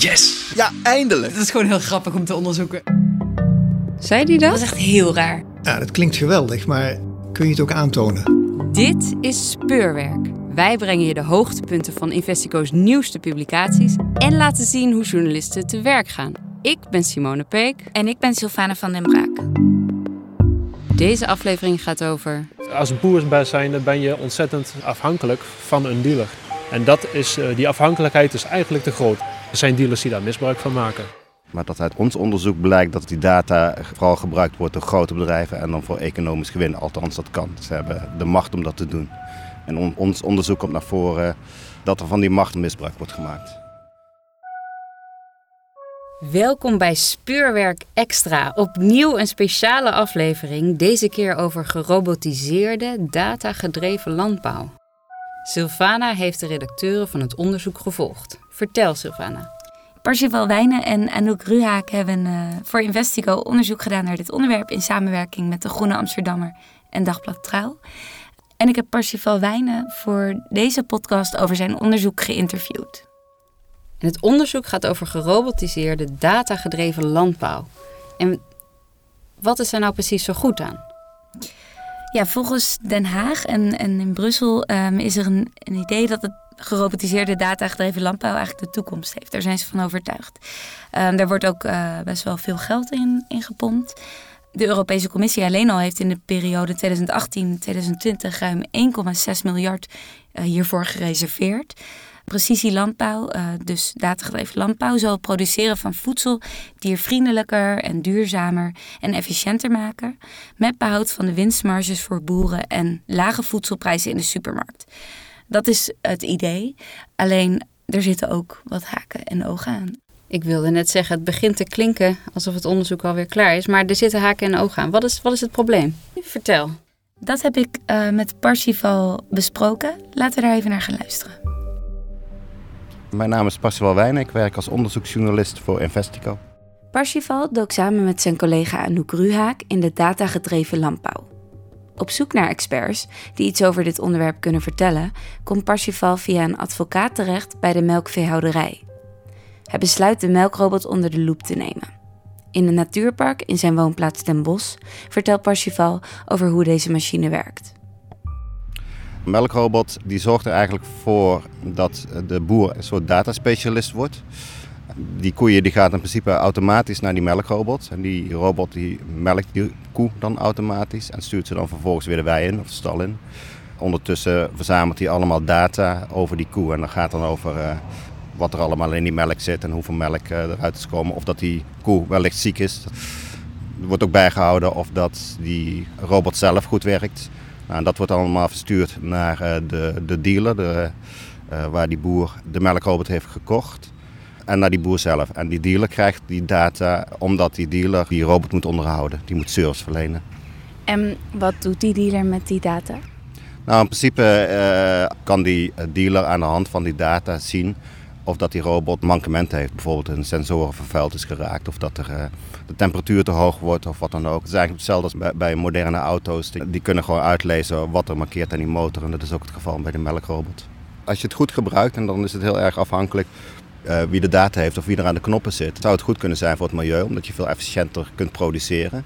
Yes! Ja, eindelijk! Dat is gewoon heel grappig om te onderzoeken. Zei die dat? Dat is echt heel raar. Ja, dat klinkt geweldig, maar kun je het ook aantonen? Dit is Speurwerk. Wij brengen je de hoogtepunten van Investico's nieuwste publicaties en laten zien hoe journalisten te werk gaan. Ik ben Simone Peek. En ik ben Sylvana van den Braak. Deze aflevering gaat over. Als boer zijn ben je ontzettend afhankelijk van een dealer. En dat is, eh, die afhankelijkheid is eigenlijk te groot. Er zijn dealers die daar misbruik van maken. Maar dat uit ons onderzoek blijkt dat die data vooral gebruikt wordt door grote bedrijven en dan voor economisch gewin. Althans, dat kan. Ze hebben de macht om dat te doen. En ons onderzoek komt naar voren dat er van die macht misbruik wordt gemaakt. Welkom bij Speurwerk Extra. Opnieuw een speciale aflevering, deze keer over gerobotiseerde, datagedreven landbouw. Sylvana heeft de redacteuren van het onderzoek gevolgd. Vertel, Sylvana. Parsifal Wijnen en Anouk Ruhaak hebben uh, voor Investigo onderzoek gedaan naar dit onderwerp in samenwerking met de Groene Amsterdammer en Dagblad Trouw. En ik heb Parsifal Wijnen voor deze podcast over zijn onderzoek geïnterviewd. En het onderzoek gaat over gerobotiseerde, datagedreven landbouw. En wat is er nou precies zo goed aan? Ja, volgens Den Haag en, en in Brussel um, is er een, een idee dat het gerobotiseerde datagedreven landbouw eigenlijk de toekomst heeft. Daar zijn ze van overtuigd. Um, daar wordt ook uh, best wel veel geld in, in gepompt. De Europese Commissie alleen al heeft in de periode 2018-2020 ruim 1,6 miljard uh, hiervoor gereserveerd. Precisielandbouw, uh, dus datagedreven landbouw, zal het produceren van voedsel diervriendelijker en duurzamer en efficiënter maken, met behoud van de winstmarges voor boeren en lage voedselprijzen in de supermarkt. Dat is het idee, alleen er zitten ook wat haken en ogen aan. Ik wilde net zeggen, het begint te klinken alsof het onderzoek alweer klaar is, maar er zitten haken en ogen aan. Wat is, wat is het probleem? Vertel. Dat heb ik uh, met Parsifal besproken. Laten we daar even naar gaan luisteren. Mijn naam is Parsifal Wijnen. Ik werk als onderzoeksjournalist voor Investico. Parsifal dook samen met zijn collega Anouk Ruhaak in de datagedreven landbouw. Op zoek naar experts die iets over dit onderwerp kunnen vertellen, komt Parsifal via een advocaat terecht bij de melkveehouderij. Hij besluit de melkrobot onder de loep te nemen. In een natuurpark in zijn woonplaats Den Bosch vertelt Parsifal over hoe deze machine werkt. Melkrobot die zorgt er eigenlijk voor dat de boer een soort dataspecialist wordt. Die koeien die gaat in principe automatisch naar die melkrobot. En die robot die melkt die koe dan automatisch en stuurt ze dan vervolgens weer de wei in of de stal in. Ondertussen verzamelt hij allemaal data over die koe. En dat gaat dan over uh, wat er allemaal in die melk zit en hoeveel melk uh, eruit is komen. Of dat die koe wellicht ziek is. Er wordt ook bijgehouden of dat die robot zelf goed werkt. Nou, dat wordt allemaal verstuurd naar uh, de, de dealer, de, waar die boer de melkrobot heeft gekocht en naar die boer zelf. En die dealer krijgt die data omdat die dealer die robot moet onderhouden. Die moet service verlenen. En wat doet die dealer met die data? Nou, in principe uh, kan die dealer aan de hand van die data zien of dat die robot mankement heeft. Bijvoorbeeld een sensoren vervuild is geraakt of dat er, uh, de temperatuur te hoog wordt of wat dan ook. Het is eigenlijk hetzelfde als bij, moderne auto's. Die, die, kunnen gewoon uitlezen wat er markeert aan die motor en dat is ook het geval bij de melkrobot. Als je het goed gebruikt, en dan is het heel erg afhankelijk uh, wie de data heeft of wie er aan de knoppen zit, zou het goed kunnen zijn voor het milieu, omdat je veel efficiënter kunt produceren.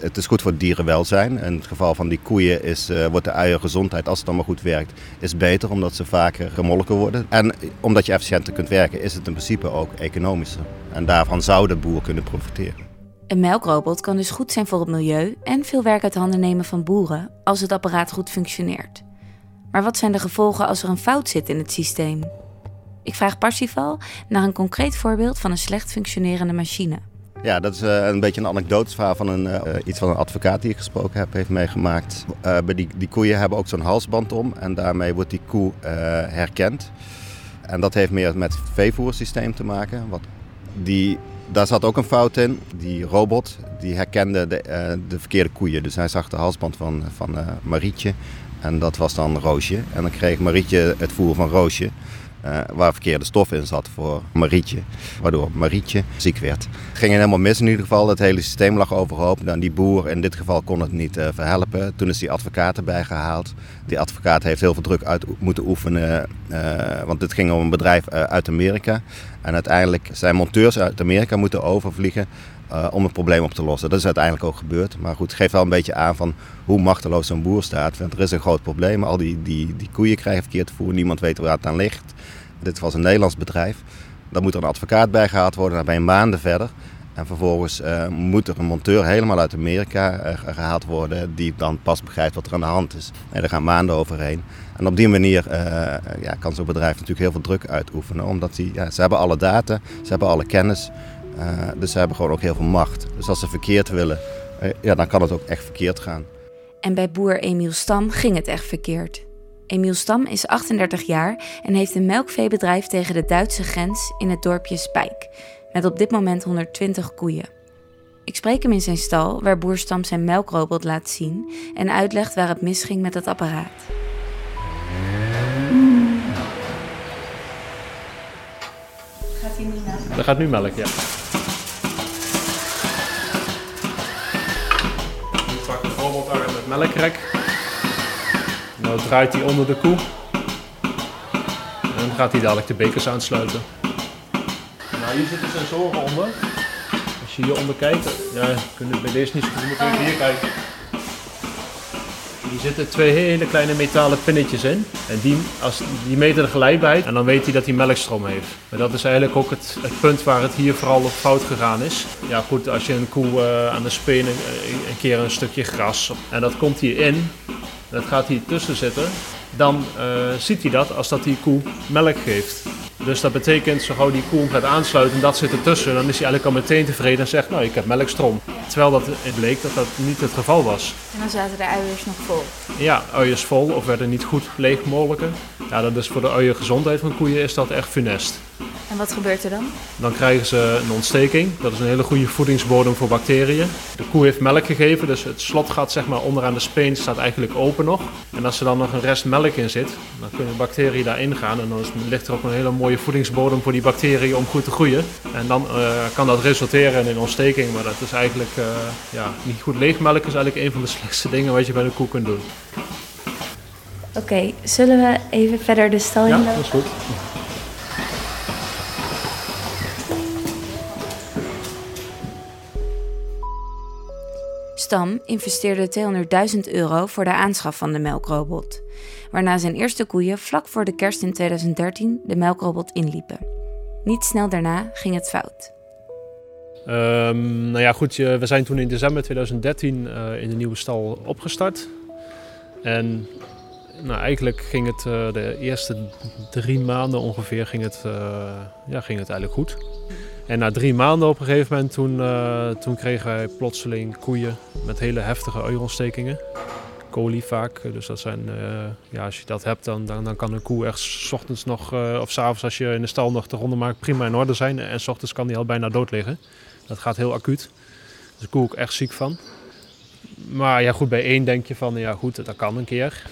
Het, is goed voor het dierenwelzijn. In het geval van die koeien is, uh, wordt de uiergezondheid, als het allemaal goed werkt, is beter omdat ze vaker gemolken worden. En omdat je efficiënter kunt werken, is het in principe ook economischer. En daarvan zou de boer kunnen profiteren. Een melkrobot kan dus goed zijn voor het milieu en veel werk uit handen nemen van boeren als het apparaat goed functioneert. Maar wat zijn de gevolgen als er een fout zit in het systeem? Ik vraag Parsifal naar een concreet voorbeeld van een slecht functionerende machine. Ja, dat is uh, een beetje een anekdoteverhaal van een, uh, iets van een advocaat die ik gesproken heb, heeft meegemaakt. Uh, die, die koeien hebben ook zo'n halsband om en daarmee wordt die koe herkend. En dat heeft meer met het veevoersysteem te maken. Wat die, daar zat ook een fout in. Die robot die herkende de, de verkeerde koeien. Dus hij zag de halsband van, van Marietje en dat was dan Roosje. En dan kreeg Marietje het voer van Roosje. Uh, waar verkeerde stof in zat voor Marietje. Waardoor Marietje ziek werd. Het ging helemaal mis in ieder geval. Het hele systeem lag overhoop. En die boer in dit geval kon het niet uh, verhelpen. Toen is die advocaat erbij gehaald. Die advocaat heeft heel veel druk uit moeten oefenen. Uh, want dit ging om een bedrijf uit Amerika. En uiteindelijk zijn monteurs uit Amerika moeten overvliegen uh, om het probleem op te lossen. Dat is uiteindelijk ook gebeurd. Maar goed, geeft wel een beetje aan van hoe machteloos zo'n boer staat. Want er is een groot probleem. Al die, die, die koeien krijgen verkeerd voer. Niemand weet waar het aan ligt. Dit was een Nederlands bedrijf. Dan moet er een advocaat bij gehaald worden. Dan ben je maanden verder. En vervolgens uh, moet er een monteur helemaal uit Amerika uh, gehaald worden. Die dan pas begrijpt wat er aan de hand is. En er gaan maanden overheen. En op die manier ja, kan zo'n bedrijf natuurlijk heel veel druk uitoefenen. Omdat die, ja, ze hebben alle data, ze hebben alle kennis. Uh, dus ze hebben gewoon ook heel veel macht. Dus als ze verkeerd willen, uh, ja, dan kan het ook echt verkeerd gaan. En bij boer Emiel Stam ging het echt verkeerd. Emiel Stam is 38 jaar en heeft een melkveebedrijf tegen de Duitse grens in het dorpje Spijk. Met op dit moment 120 koeien. Ik spreek hem in zijn stal, waar boer Stam zijn melkrobot laat zien en uitlegt waar het misging met het apparaat. Gaat hij nu naar? Dat gaat nu melk, ja. robotarm met melkrek. Nu draait hij onder de koe. En dan gaat hij dadelijk de bekers aansluiten. Nou, hier zitten sensoren onder. Als je hieronder kijkt, ja, kun je bij deze niet zo goed, moet hier kijken. Hier zitten twee hele kleine metalen pinnetjes in. En die, als, die meten de gelijkheid en dan weet hij dat hij melkstroom heeft. Maar dat is eigenlijk ook het, het punt waar het hier vooral op fout gegaan is. Ja goed, als je een koe uh, aan de speen een, een, keer een stukje gras en dat komt hierin, dat gaat hier tussen zitten, dan uh, ziet hij dat als dat die koe melk geeft. Dus dat betekent, zo gauw die koe gaat aansluiten, dat zit ertussen, dan is hij eigenlijk al meteen tevreden en zegt, nou ik heb melkstroom. Terwijl dat, het bleek dat dat niet het geval was. En dan zaten de uiers nog vol? Ja, uiers vol of werden niet goed leegmolken. Ja, dat is voor de uiergezondheid van koeien is dat echt funest. En wat gebeurt er dan? Dan krijgen ze een ontsteking. Dat is een hele goede voedingsbodem voor bacteriën. De koe heeft melk gegeven, dus het slotgat zeg maar, onderaan de speen staat eigenlijk open nog. En als er dan nog een rest melk in zit, dan kunnen bacteriën daarin gaan. En dan ligt er ook een hele mooie voedingsbodem voor die bacteriën om goed te groeien. En dan uh, kan dat resulteren in een ontsteking, maar dat is eigenlijk uh, ja, niet goed. Leegmelk is eigenlijk een van de slechtste dingen wat je bij een koe kunt doen. Oké, okay, zullen we even verder de stal in Ja, dat is goed. Stam investeerde 200.000 euro voor de aanschaf van de melkrobot, waarna zijn eerste koeien vlak voor de kerst in 2013 de melkrobot inliepen. Niet snel daarna ging het fout. Um, nou ja, goed, we zijn toen in december 2013 uh, in de nieuwe stal opgestart. En nou, eigenlijk ging het uh, de eerste drie maanden ongeveer ging het, uh, ja, ging het eigenlijk goed. En na drie maanden op een gegeven moment, toen, uh, toen kregen wij plotseling koeien met hele heftige uierontstekingen. Coli vaak, dus dat zijn, uh, ja, als je dat hebt, dan, dan, dan kan een koe echt s ochtends nog, uh, of s'avonds als je in de stal nog de ronde maakt, prima in orde zijn. En s ochtends kan die al bijna dood liggen. Dat gaat heel acuut. Dus de koe ook echt ziek van. Maar ja, goed, bij één denk je van, ja goed, dat kan een keer.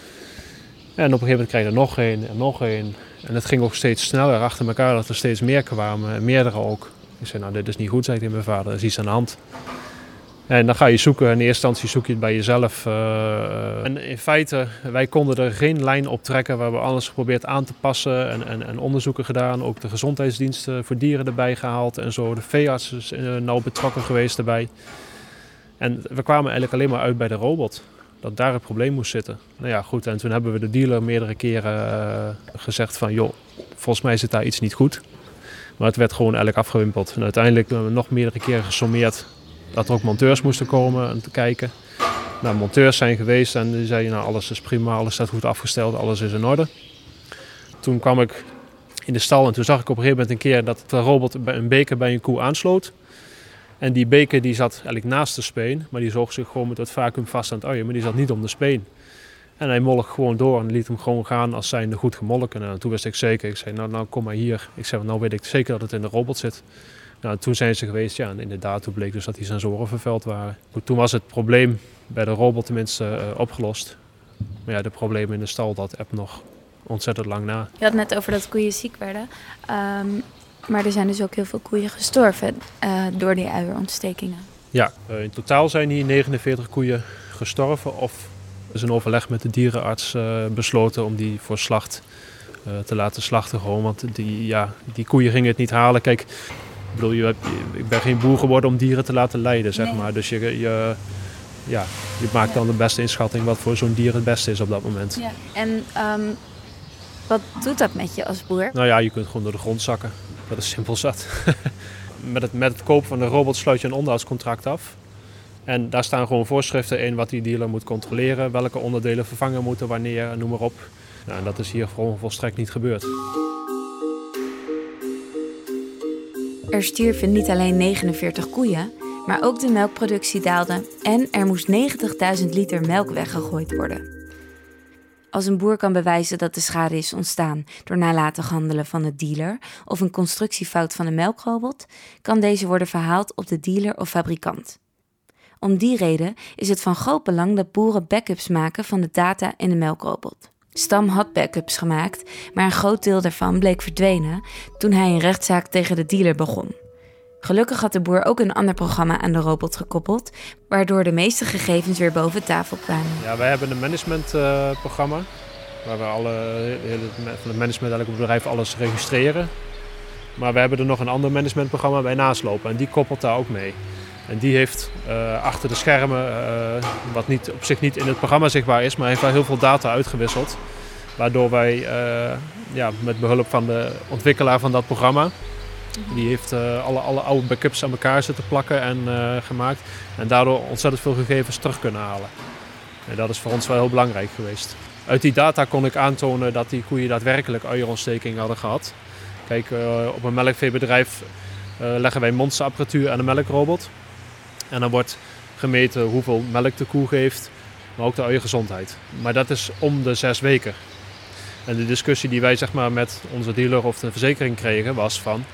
En op een gegeven moment krijg je er nog één en nog één. En het ging ook steeds sneller achter elkaar, dat er steeds meer kwamen. En meerdere ook. Ik zei, nou dit is niet goed, zei ik tegen mijn vader, er is iets aan de hand. En dan ga je zoeken, in eerste instantie zoek je het bij jezelf. Uh, en in feite, wij konden er geen lijn op trekken. We hebben alles geprobeerd aan te passen en, en, en onderzoeken gedaan. Ook de gezondheidsdiensten voor dieren erbij gehaald en zo. De veearts is nauw betrokken geweest erbij. En we kwamen eigenlijk alleen maar uit bij de robot. Dat daar het probleem moest zitten. Nou ja, goed. En toen hebben we de dealer meerdere keren uh, gezegd van... joh, volgens mij zit daar iets niet goed. Maar het werd gewoon eigenlijk afgewimpeld. En uiteindelijk hebben we nog meerdere keren gesommeerd dat er ook monteurs moesten komen en te kijken. Nou, monteurs zijn geweest en die zeiden, nou alles is prima, alles staat goed afgesteld, alles is in orde. Toen kwam ik in de stal en toen zag ik op een gegeven moment een keer dat de robot een beker bij een koe aansloot. En die beker die zat eigenlijk naast de speen, maar die zoog zich gewoon met het vacuüm vast aan het uien, maar die zat niet om de speen. En hij molk gewoon door en liet hem gewoon gaan als zijnde goed gemolken. En toen wist ik zeker, ik zei nou, nou kom maar hier. Ik zei nou weet ik zeker dat het in de robot zit. Nou, toen zijn ze geweest, ja, en inderdaad, toen bleek dus dat die sensoren vervuild waren. Toen was het probleem bij de robot tenminste uh, opgelost. Maar ja, de problemen in de stal, dat app nog ontzettend lang na. Je had net over dat koeien ziek werden. Ehm, maar er zijn dus ook heel veel koeien gestorven uh, door die uierontstekingen. Ja, uh, in totaal zijn hier 49 koeien gestorven. Of is een overleg met de dierenarts uh, besloten om die voor slacht te laten slachten. Gewoon, want die, ja, die koeien gingen het niet halen. Kijk, ik bedoel, je hebt, ik ben geen boer geworden om dieren te laten lijden, zeg maar. Dus je, je, ja, je maakt dan de beste inschatting wat voor zo'n dier het beste is op dat moment. Ja. En um, wat doet dat met je als boer? Nou ja, je kunt gewoon door de grond zakken. Dat is simpel zat. met, het, met het kopen van de robot sluit je een onderhoudscontract af. En daar staan gewoon voorschriften in wat die dealer moet controleren, welke onderdelen vervangen moeten, wanneer, noem maar op. Nou, en dat is hier gewoon volstrekt niet gebeurd. Er stierven niet alleen 49 koeien, maar ook de melkproductie daalde en er moest 90.000 liter melk weggegooid worden. Als een boer kan bewijzen dat de schade is ontstaan door nalatig handelen van de dealer of een constructiefout van de melkrobot, kan deze worden verhaald op de dealer of fabrikant. Om die reden is het van groot belang dat boeren backups maken van de data in de melkrobot. Stam had backups gemaakt, maar een groot deel daarvan bleek verdwenen toen hij een rechtszaak tegen de dealer begon. Gelukkig had de boer ook een ander programma aan de robot gekoppeld, waardoor de meeste gegevens weer boven tafel kwamen. Ja, wij hebben een managementprogramma, uh, waar we alle, van het management het bedrijf alles registreren. Maar we hebben er nog een ander managementprogramma bij naslopen en die koppelt daar ook mee. En die heeft uh, achter de schermen, uh, wat niet, op zich niet in het programma zichtbaar is, maar heeft wel heel veel data uitgewisseld. Waardoor wij uh, ja, met behulp van de ontwikkelaar van dat programma die heeft alle, alle oude backups aan elkaar zitten plakken en gemaakt. En daardoor ontzettend veel gegevens terug kunnen halen. En dat is voor ons wel heel belangrijk geweest. Uit die data kon ik aantonen dat die koeien daadwerkelijk uierontsteking hadden gehad. Kijk, op een melkveebedrijf leggen wij monsterapparatuur aan een melkrobot. En dan wordt gemeten hoeveel melk de koe geeft, maar ook de uiengezondheid. Maar dat is om de zes weken. En de discussie die wij zeg maar, met onze dealer of de verzekering kregen was van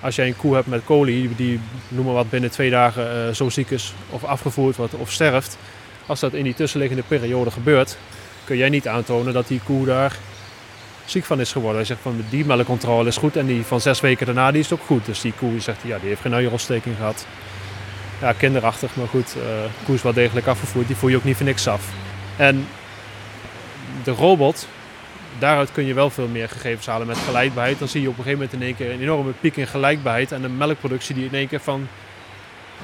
als jij een koe hebt met coli, die noem maar wat binnen twee dagen uh, zo ziek is of afgevoerd wordt of sterft. Als dat in die tussenliggende periode gebeurt, kun jij niet aantonen dat die koe daar ziek van is geworden. Hij zegt van die melkcontrole is goed en die van zes weken daarna die is ook goed. Dus die koe zegt ja, die heeft geen uierontsteking gehad. Ja, kinderachtig, maar goed. Uh, koe is wel degelijk afgevoerd, die voer je ook niet voor niks af. En de robot daaruit kun je wel veel meer gegevens halen met gelijkbaarheid. Dan zie je op een gegeven moment in één keer een enorme piek in gelijkbaarheid. En een melkproductie die in één keer van,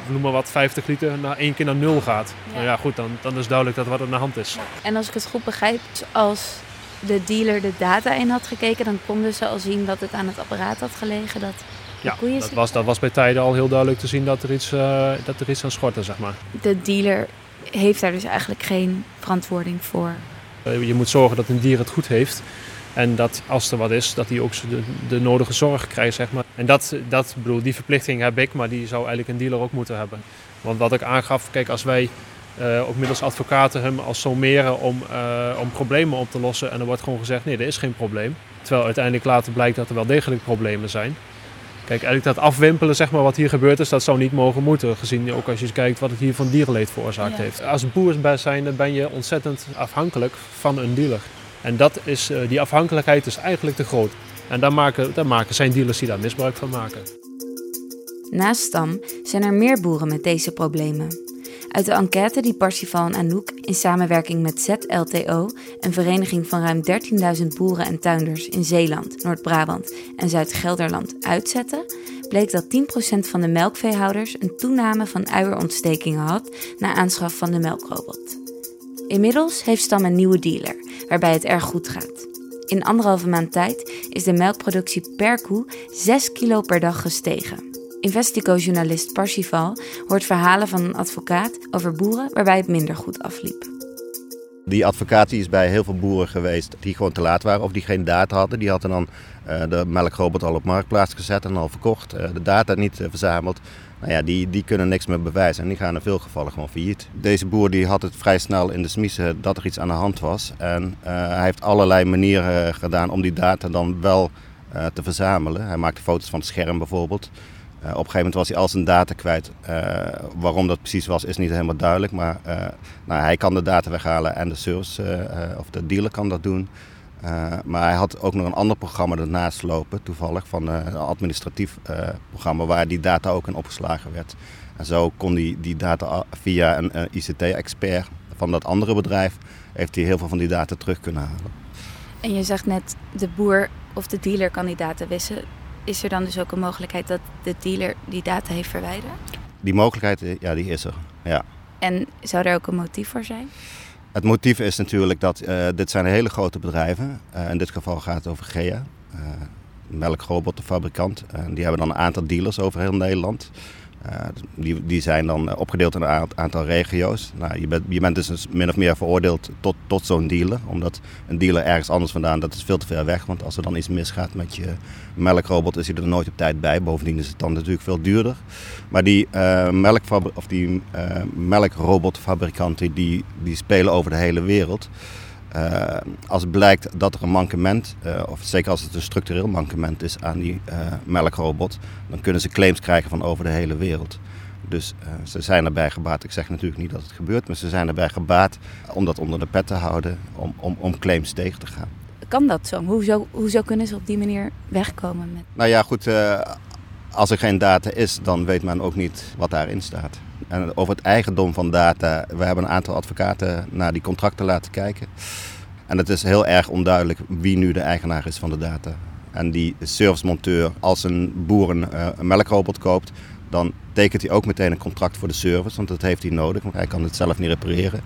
noem maar wat, 50 liter naar één keer naar nul gaat. Ja. Nou ja, goed, dan, dan is duidelijk dat wat er aan de hand is. En als ik het goed begrijp, als de dealer de data in had gekeken, dan konden ze al zien dat het aan het apparaat had gelegen. Dat ja, dat was, dat was bij tijden al heel duidelijk te zien dat er iets, uh, dat er iets aan schortte, zeg maar. De dealer heeft daar dus eigenlijk geen verantwoording voor. Eh, je moet zorgen dat een dier het goed heeft. En dat als er wat is, dat hij ook de, de nodige zorg krijgt, zeg maar. En dat, dat, bedoel, die verplichting heb ik, maar die zou eigenlijk een dealer ook moeten hebben. Want wat ik aangaf, kijk, als wij uh, ook middels advocaten hem als sommeren om, uh, om problemen op te lossen. En er wordt gewoon gezegd, nee, er is geen probleem. Terwijl uiteindelijk later blijkt dat er wel degelijk problemen zijn. Kijk, eigenlijk dat afwimpelen, zeg maar, wat hier gebeurd is, dat zou niet mogen moeten. Gezien ook als je kijkt wat het hier van dierenleed veroorzaakt ja. heeft. Als boer zijn, ben je ontzettend afhankelijk van een dealer. En dat is, uh, die afhankelijkheid is eigenlijk te groot. En daar maken, daar maken zijn dealers die daar misbruik van maken. Naast Stam zijn er meer boeren met deze problemen. Uit de enquête die Parsifal en Anouk in samenwerking met ZLTO, een vereniging van ruim 13.000 boeren en tuinders in Zeeland, Noord-Brabant en Zuid-Gelderland, uitzetten, bleek dat 10% van de melkveehouders een toename van uierontstekingen had na aanschaf van de melkrobot. Inmiddels heeft Stam een nieuwe dealer, waarbij het erg goed gaat. In anderhalve maand tijd is de melkproductie per koe 6 kilo per dag gestegen. Investigo-journalist Parsifal hoort verhalen van een advocaat over boeren waarbij het minder goed afliep. Die advocaat is bij heel veel boeren geweest die gewoon te laat waren of die geen data hadden. Die hadden dan uh, de melkrobot al op marktplaats gezet en al verkocht, uh, de data niet uh, verzameld. Nou ja, die, die kunnen niks meer bewijzen en die gaan in veel gevallen gewoon failliet. Deze boer die had het vrij snel in de smiezen dat er iets aan de hand was. En hij heeft allerlei manieren gedaan om die data dan wel te verzamelen. Hij maakte foto's van het scherm bijvoorbeeld. Uh, op een gegeven moment was hij al zijn data kwijt. Uh, waarom dat precies was, is niet helemaal duidelijk. Maar uh, nou, hij kan de data weghalen en de service of de dealer kan dat doen. Maar hij had ook nog een ander programma ernaast lopen, toevallig, van een administratief programma waar die data ook in opgeslagen werd. En zo kon hij die data via een ICT-expert van dat andere bedrijf, heeft hij heel veel van die data terug kunnen halen. En je zegt net, de boer of de dealer kan die data wissen. Is er dan dus ook een mogelijkheid dat de dealer die data heeft verwijderd? Die mogelijkheid, ja, die is er, ja. En zou er ook een motief voor zijn? Het motief is natuurlijk dat uh, dit zijn hele grote bedrijven. Uh, in dit geval gaat het over GEA, uh, melkrobotenfabrikant. die hebben dan een aantal dealers over heel Nederland. Uh, die, die zijn dan eh, opgedeeld in een aantal regio's. Nou, je, bent, je bent dus min of meer veroordeeld tot, tot zo'n dealer. Omdat een dealer ergens anders vandaan, dat is veel te ver weg. Want als er dan iets misgaat met je melkrobot, is hij er nooit op tijd bij. Bovendien is het dan natuurlijk veel duurder. Maar die, uh, of die melkrobotfabrikanten, die, die spelen over de hele wereld. Uh, als blijkt dat er een mankement, uh, of zeker als het een structureel mankement is aan die uh, melkrobot, dan kunnen ze claims krijgen van over de hele wereld. Dus ze zijn erbij gebaat. Ik zeg natuurlijk niet dat het gebeurt, maar ze zijn erbij gebaat om dat onder de pet te houden, om, om, om claims tegen te gaan. Kan dat zo? Hoezo, hoezo kunnen ze op die manier wegkomen? Met... Nou ja, goed. als er geen data is, dan weet men ook niet wat daarin staat. En over het eigendom van data, we hebben een aantal advocaten naar die contracten laten kijken. En het is heel erg onduidelijk wie nu de eigenaar is van de data. En die servicemonteur, als een boer een, uh, een melkrobot koopt, dan tekent hij ook meteen een contract voor de service, want dat heeft hij nodig, want hij kan het zelf niet repareren.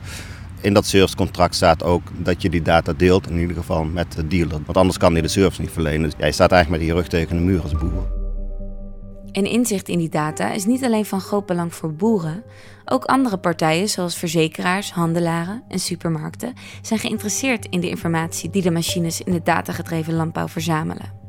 In dat servicecontract staat ook dat je die data deelt, in ieder geval met de dealer. Want anders kan hij de service niet verlenen. Dus jij staat eigenlijk met je rug tegen de muur als boer. En inzicht in die data is niet alleen van groot belang voor boeren. Ook andere partijen, zoals verzekeraars, handelaren en supermarkten, zijn geïnteresseerd in de informatie die de machines in de datagedreven landbouw verzamelen.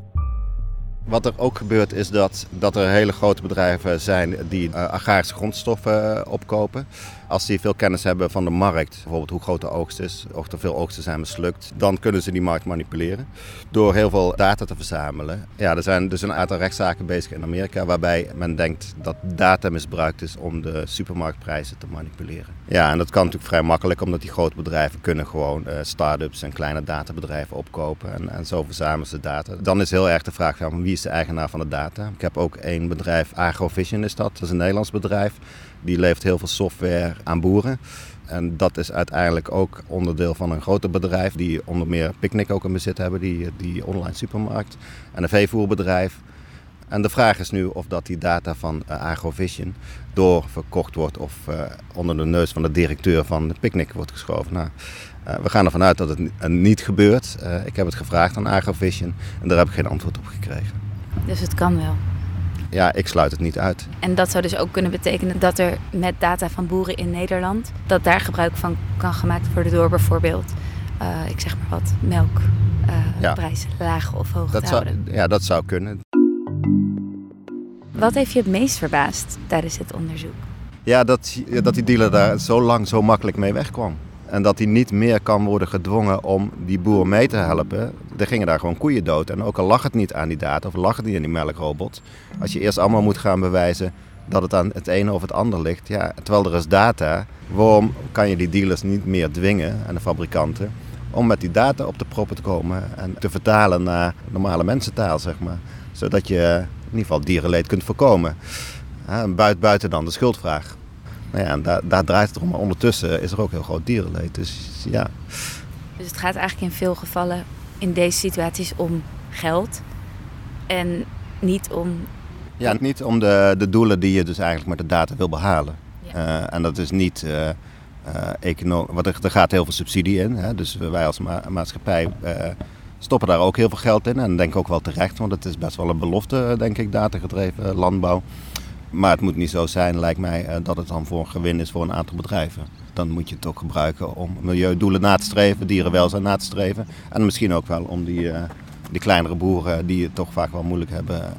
Wat er ook gebeurt is dat, dat er hele grote bedrijven zijn die uh, agrarische grondstoffen uh, opkopen. Als die veel kennis hebben van de markt, bijvoorbeeld hoe groot de oogst is, of er veel oogsten zijn mislukt, dan kunnen ze die markt manipuleren door heel veel data te verzamelen. Ja, er zijn dus een aantal rechtszaken bezig in Amerika waarbij men denkt dat data misbruikt is om de supermarktprijzen te manipuleren. Ja, en dat kan natuurlijk vrij makkelijk, omdat die grote bedrijven kunnen gewoon uh, start-ups en kleine databedrijven opkopen en, en zo verzamelen ze data. Dan is heel erg de vraag van wie is de eigenaar van de data. Ik heb ook één bedrijf, Agrovision is dat, dat is een Nederlands bedrijf. Die levert heel veel software aan boeren. En dat is uiteindelijk ook onderdeel van een groter bedrijf die onder meer Picnic ook in bezit hebben, die, die online supermarkt. En een veevoerbedrijf. En de vraag is nu of dat die data van uh, Agrovision doorverkocht wordt of uh, onder de neus van de directeur van de Picnic wordt geschoven. Nou, uh, we gaan ervan uit dat het niet gebeurt. ik heb het gevraagd aan Agrovision en daar heb ik geen antwoord op gekregen. Dus het kan wel? ja, ik sluit het niet uit. En dat zou dus ook kunnen betekenen dat er met data van boeren in Nederland, dat daar gebruik van kan gemaakt worden door bijvoorbeeld, uh, ik zeg maar wat, melkprijzen uh, ja. laag of hoog dat te zou, houden. Ja, dat zou kunnen. Wat heeft je het meest verbaasd tijdens het onderzoek? Ja, dat, dat die dealer daar zo lang zo makkelijk mee wegkwam. En dat hij niet meer kan worden gedwongen om die boer mee te helpen. Er gingen daar gewoon koeien dood. En ook al lag het niet aan die data of lag het niet aan die melkrobot. Als je eerst allemaal moet gaan bewijzen dat het aan het ene of het ander ligt. Ja, terwijl er is data. Waarom kan je die dealers niet meer dwingen en de fabrikanten om met die data op de proppen te komen en te vertalen naar normale mensentaal, zeg maar. Zodat je ieder geval dierenleed kunt voorkomen. Buiten, buiten dan de schuldvraag. Nou ja, en daar, daar draait het om. Maar ondertussen is er ook heel groot dierenleed. Dus ja. Dus het gaat eigenlijk in veel gevallen in deze situaties om geld en niet om. Ja, niet om de, de doelen die je dus eigenlijk met de data wil behalen. Ja. Uh, en dat is niet. Uh, uh, econo want er, er, gaat heel veel subsidie in. Hè? Dus wij als ma maatschappij stoppen daar ook heel veel geld in. En denk ook wel terecht, want het is best wel een belofte, denk ik, datagedreven landbouw. Maar het moet niet zo zijn, lijkt mij, eh, dat het dan voor een gewin is voor een aantal bedrijven. Dan moet je het ook gebruiken om milieudoelen na te streven, dierenwelzijn na te streven. En misschien ook wel om die, die kleinere boeren die het toch vaak wel moeilijk hebben,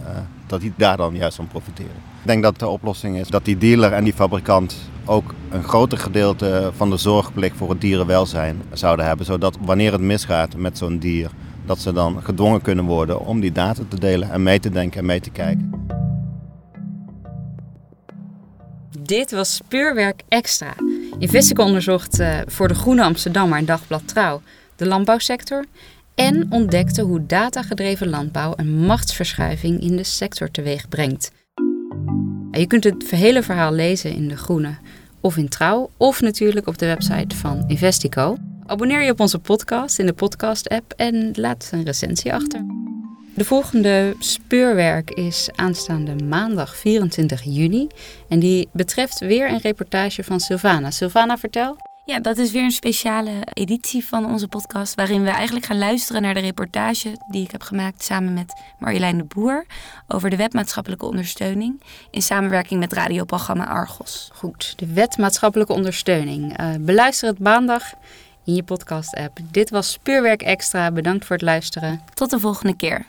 dat die daar dan juist van profiteren. Ik denk dat de oplossing is dat die dealer en die fabrikant ook een groter gedeelte van de zorgplicht voor het dierenwelzijn zouden hebben. Zodat wanneer het misgaat met zo'n dier, dat ze dan gedwongen kunnen worden om die data te delen en mee te denken en mee te kijken. Dit was Speurwerk Extra. Investico onderzocht uh, voor de Groene Amsterdammer en Dagblad Trouw de landbouwsector En ontdekte hoe datagedreven landbouw een machtsverschuiving in de sector teweeg brengt. Je kunt het hele verhaal lezen in De Groene of in Trouw, of natuurlijk op de website van Investico. Abonneer je op onze podcast in de podcast-app en laat een recensie achter. De volgende speurwerk is aanstaande maandag 24 juni. En die betreft weer een reportage van Sylvana. Sylvana, vertel. Ja, dat is weer een speciale editie van onze podcast. Waarin we eigenlijk gaan luisteren naar de reportage die ik heb gemaakt samen met Marjolein de Boer. Over de wetmaatschappelijke ondersteuning. In samenwerking met radioprogramma Argos. Goed, de wetmaatschappelijke ondersteuning. Uh, beluister het maandag in je podcast-app. Dit was Speurwerk Extra. Bedankt voor het luisteren. Tot de volgende keer.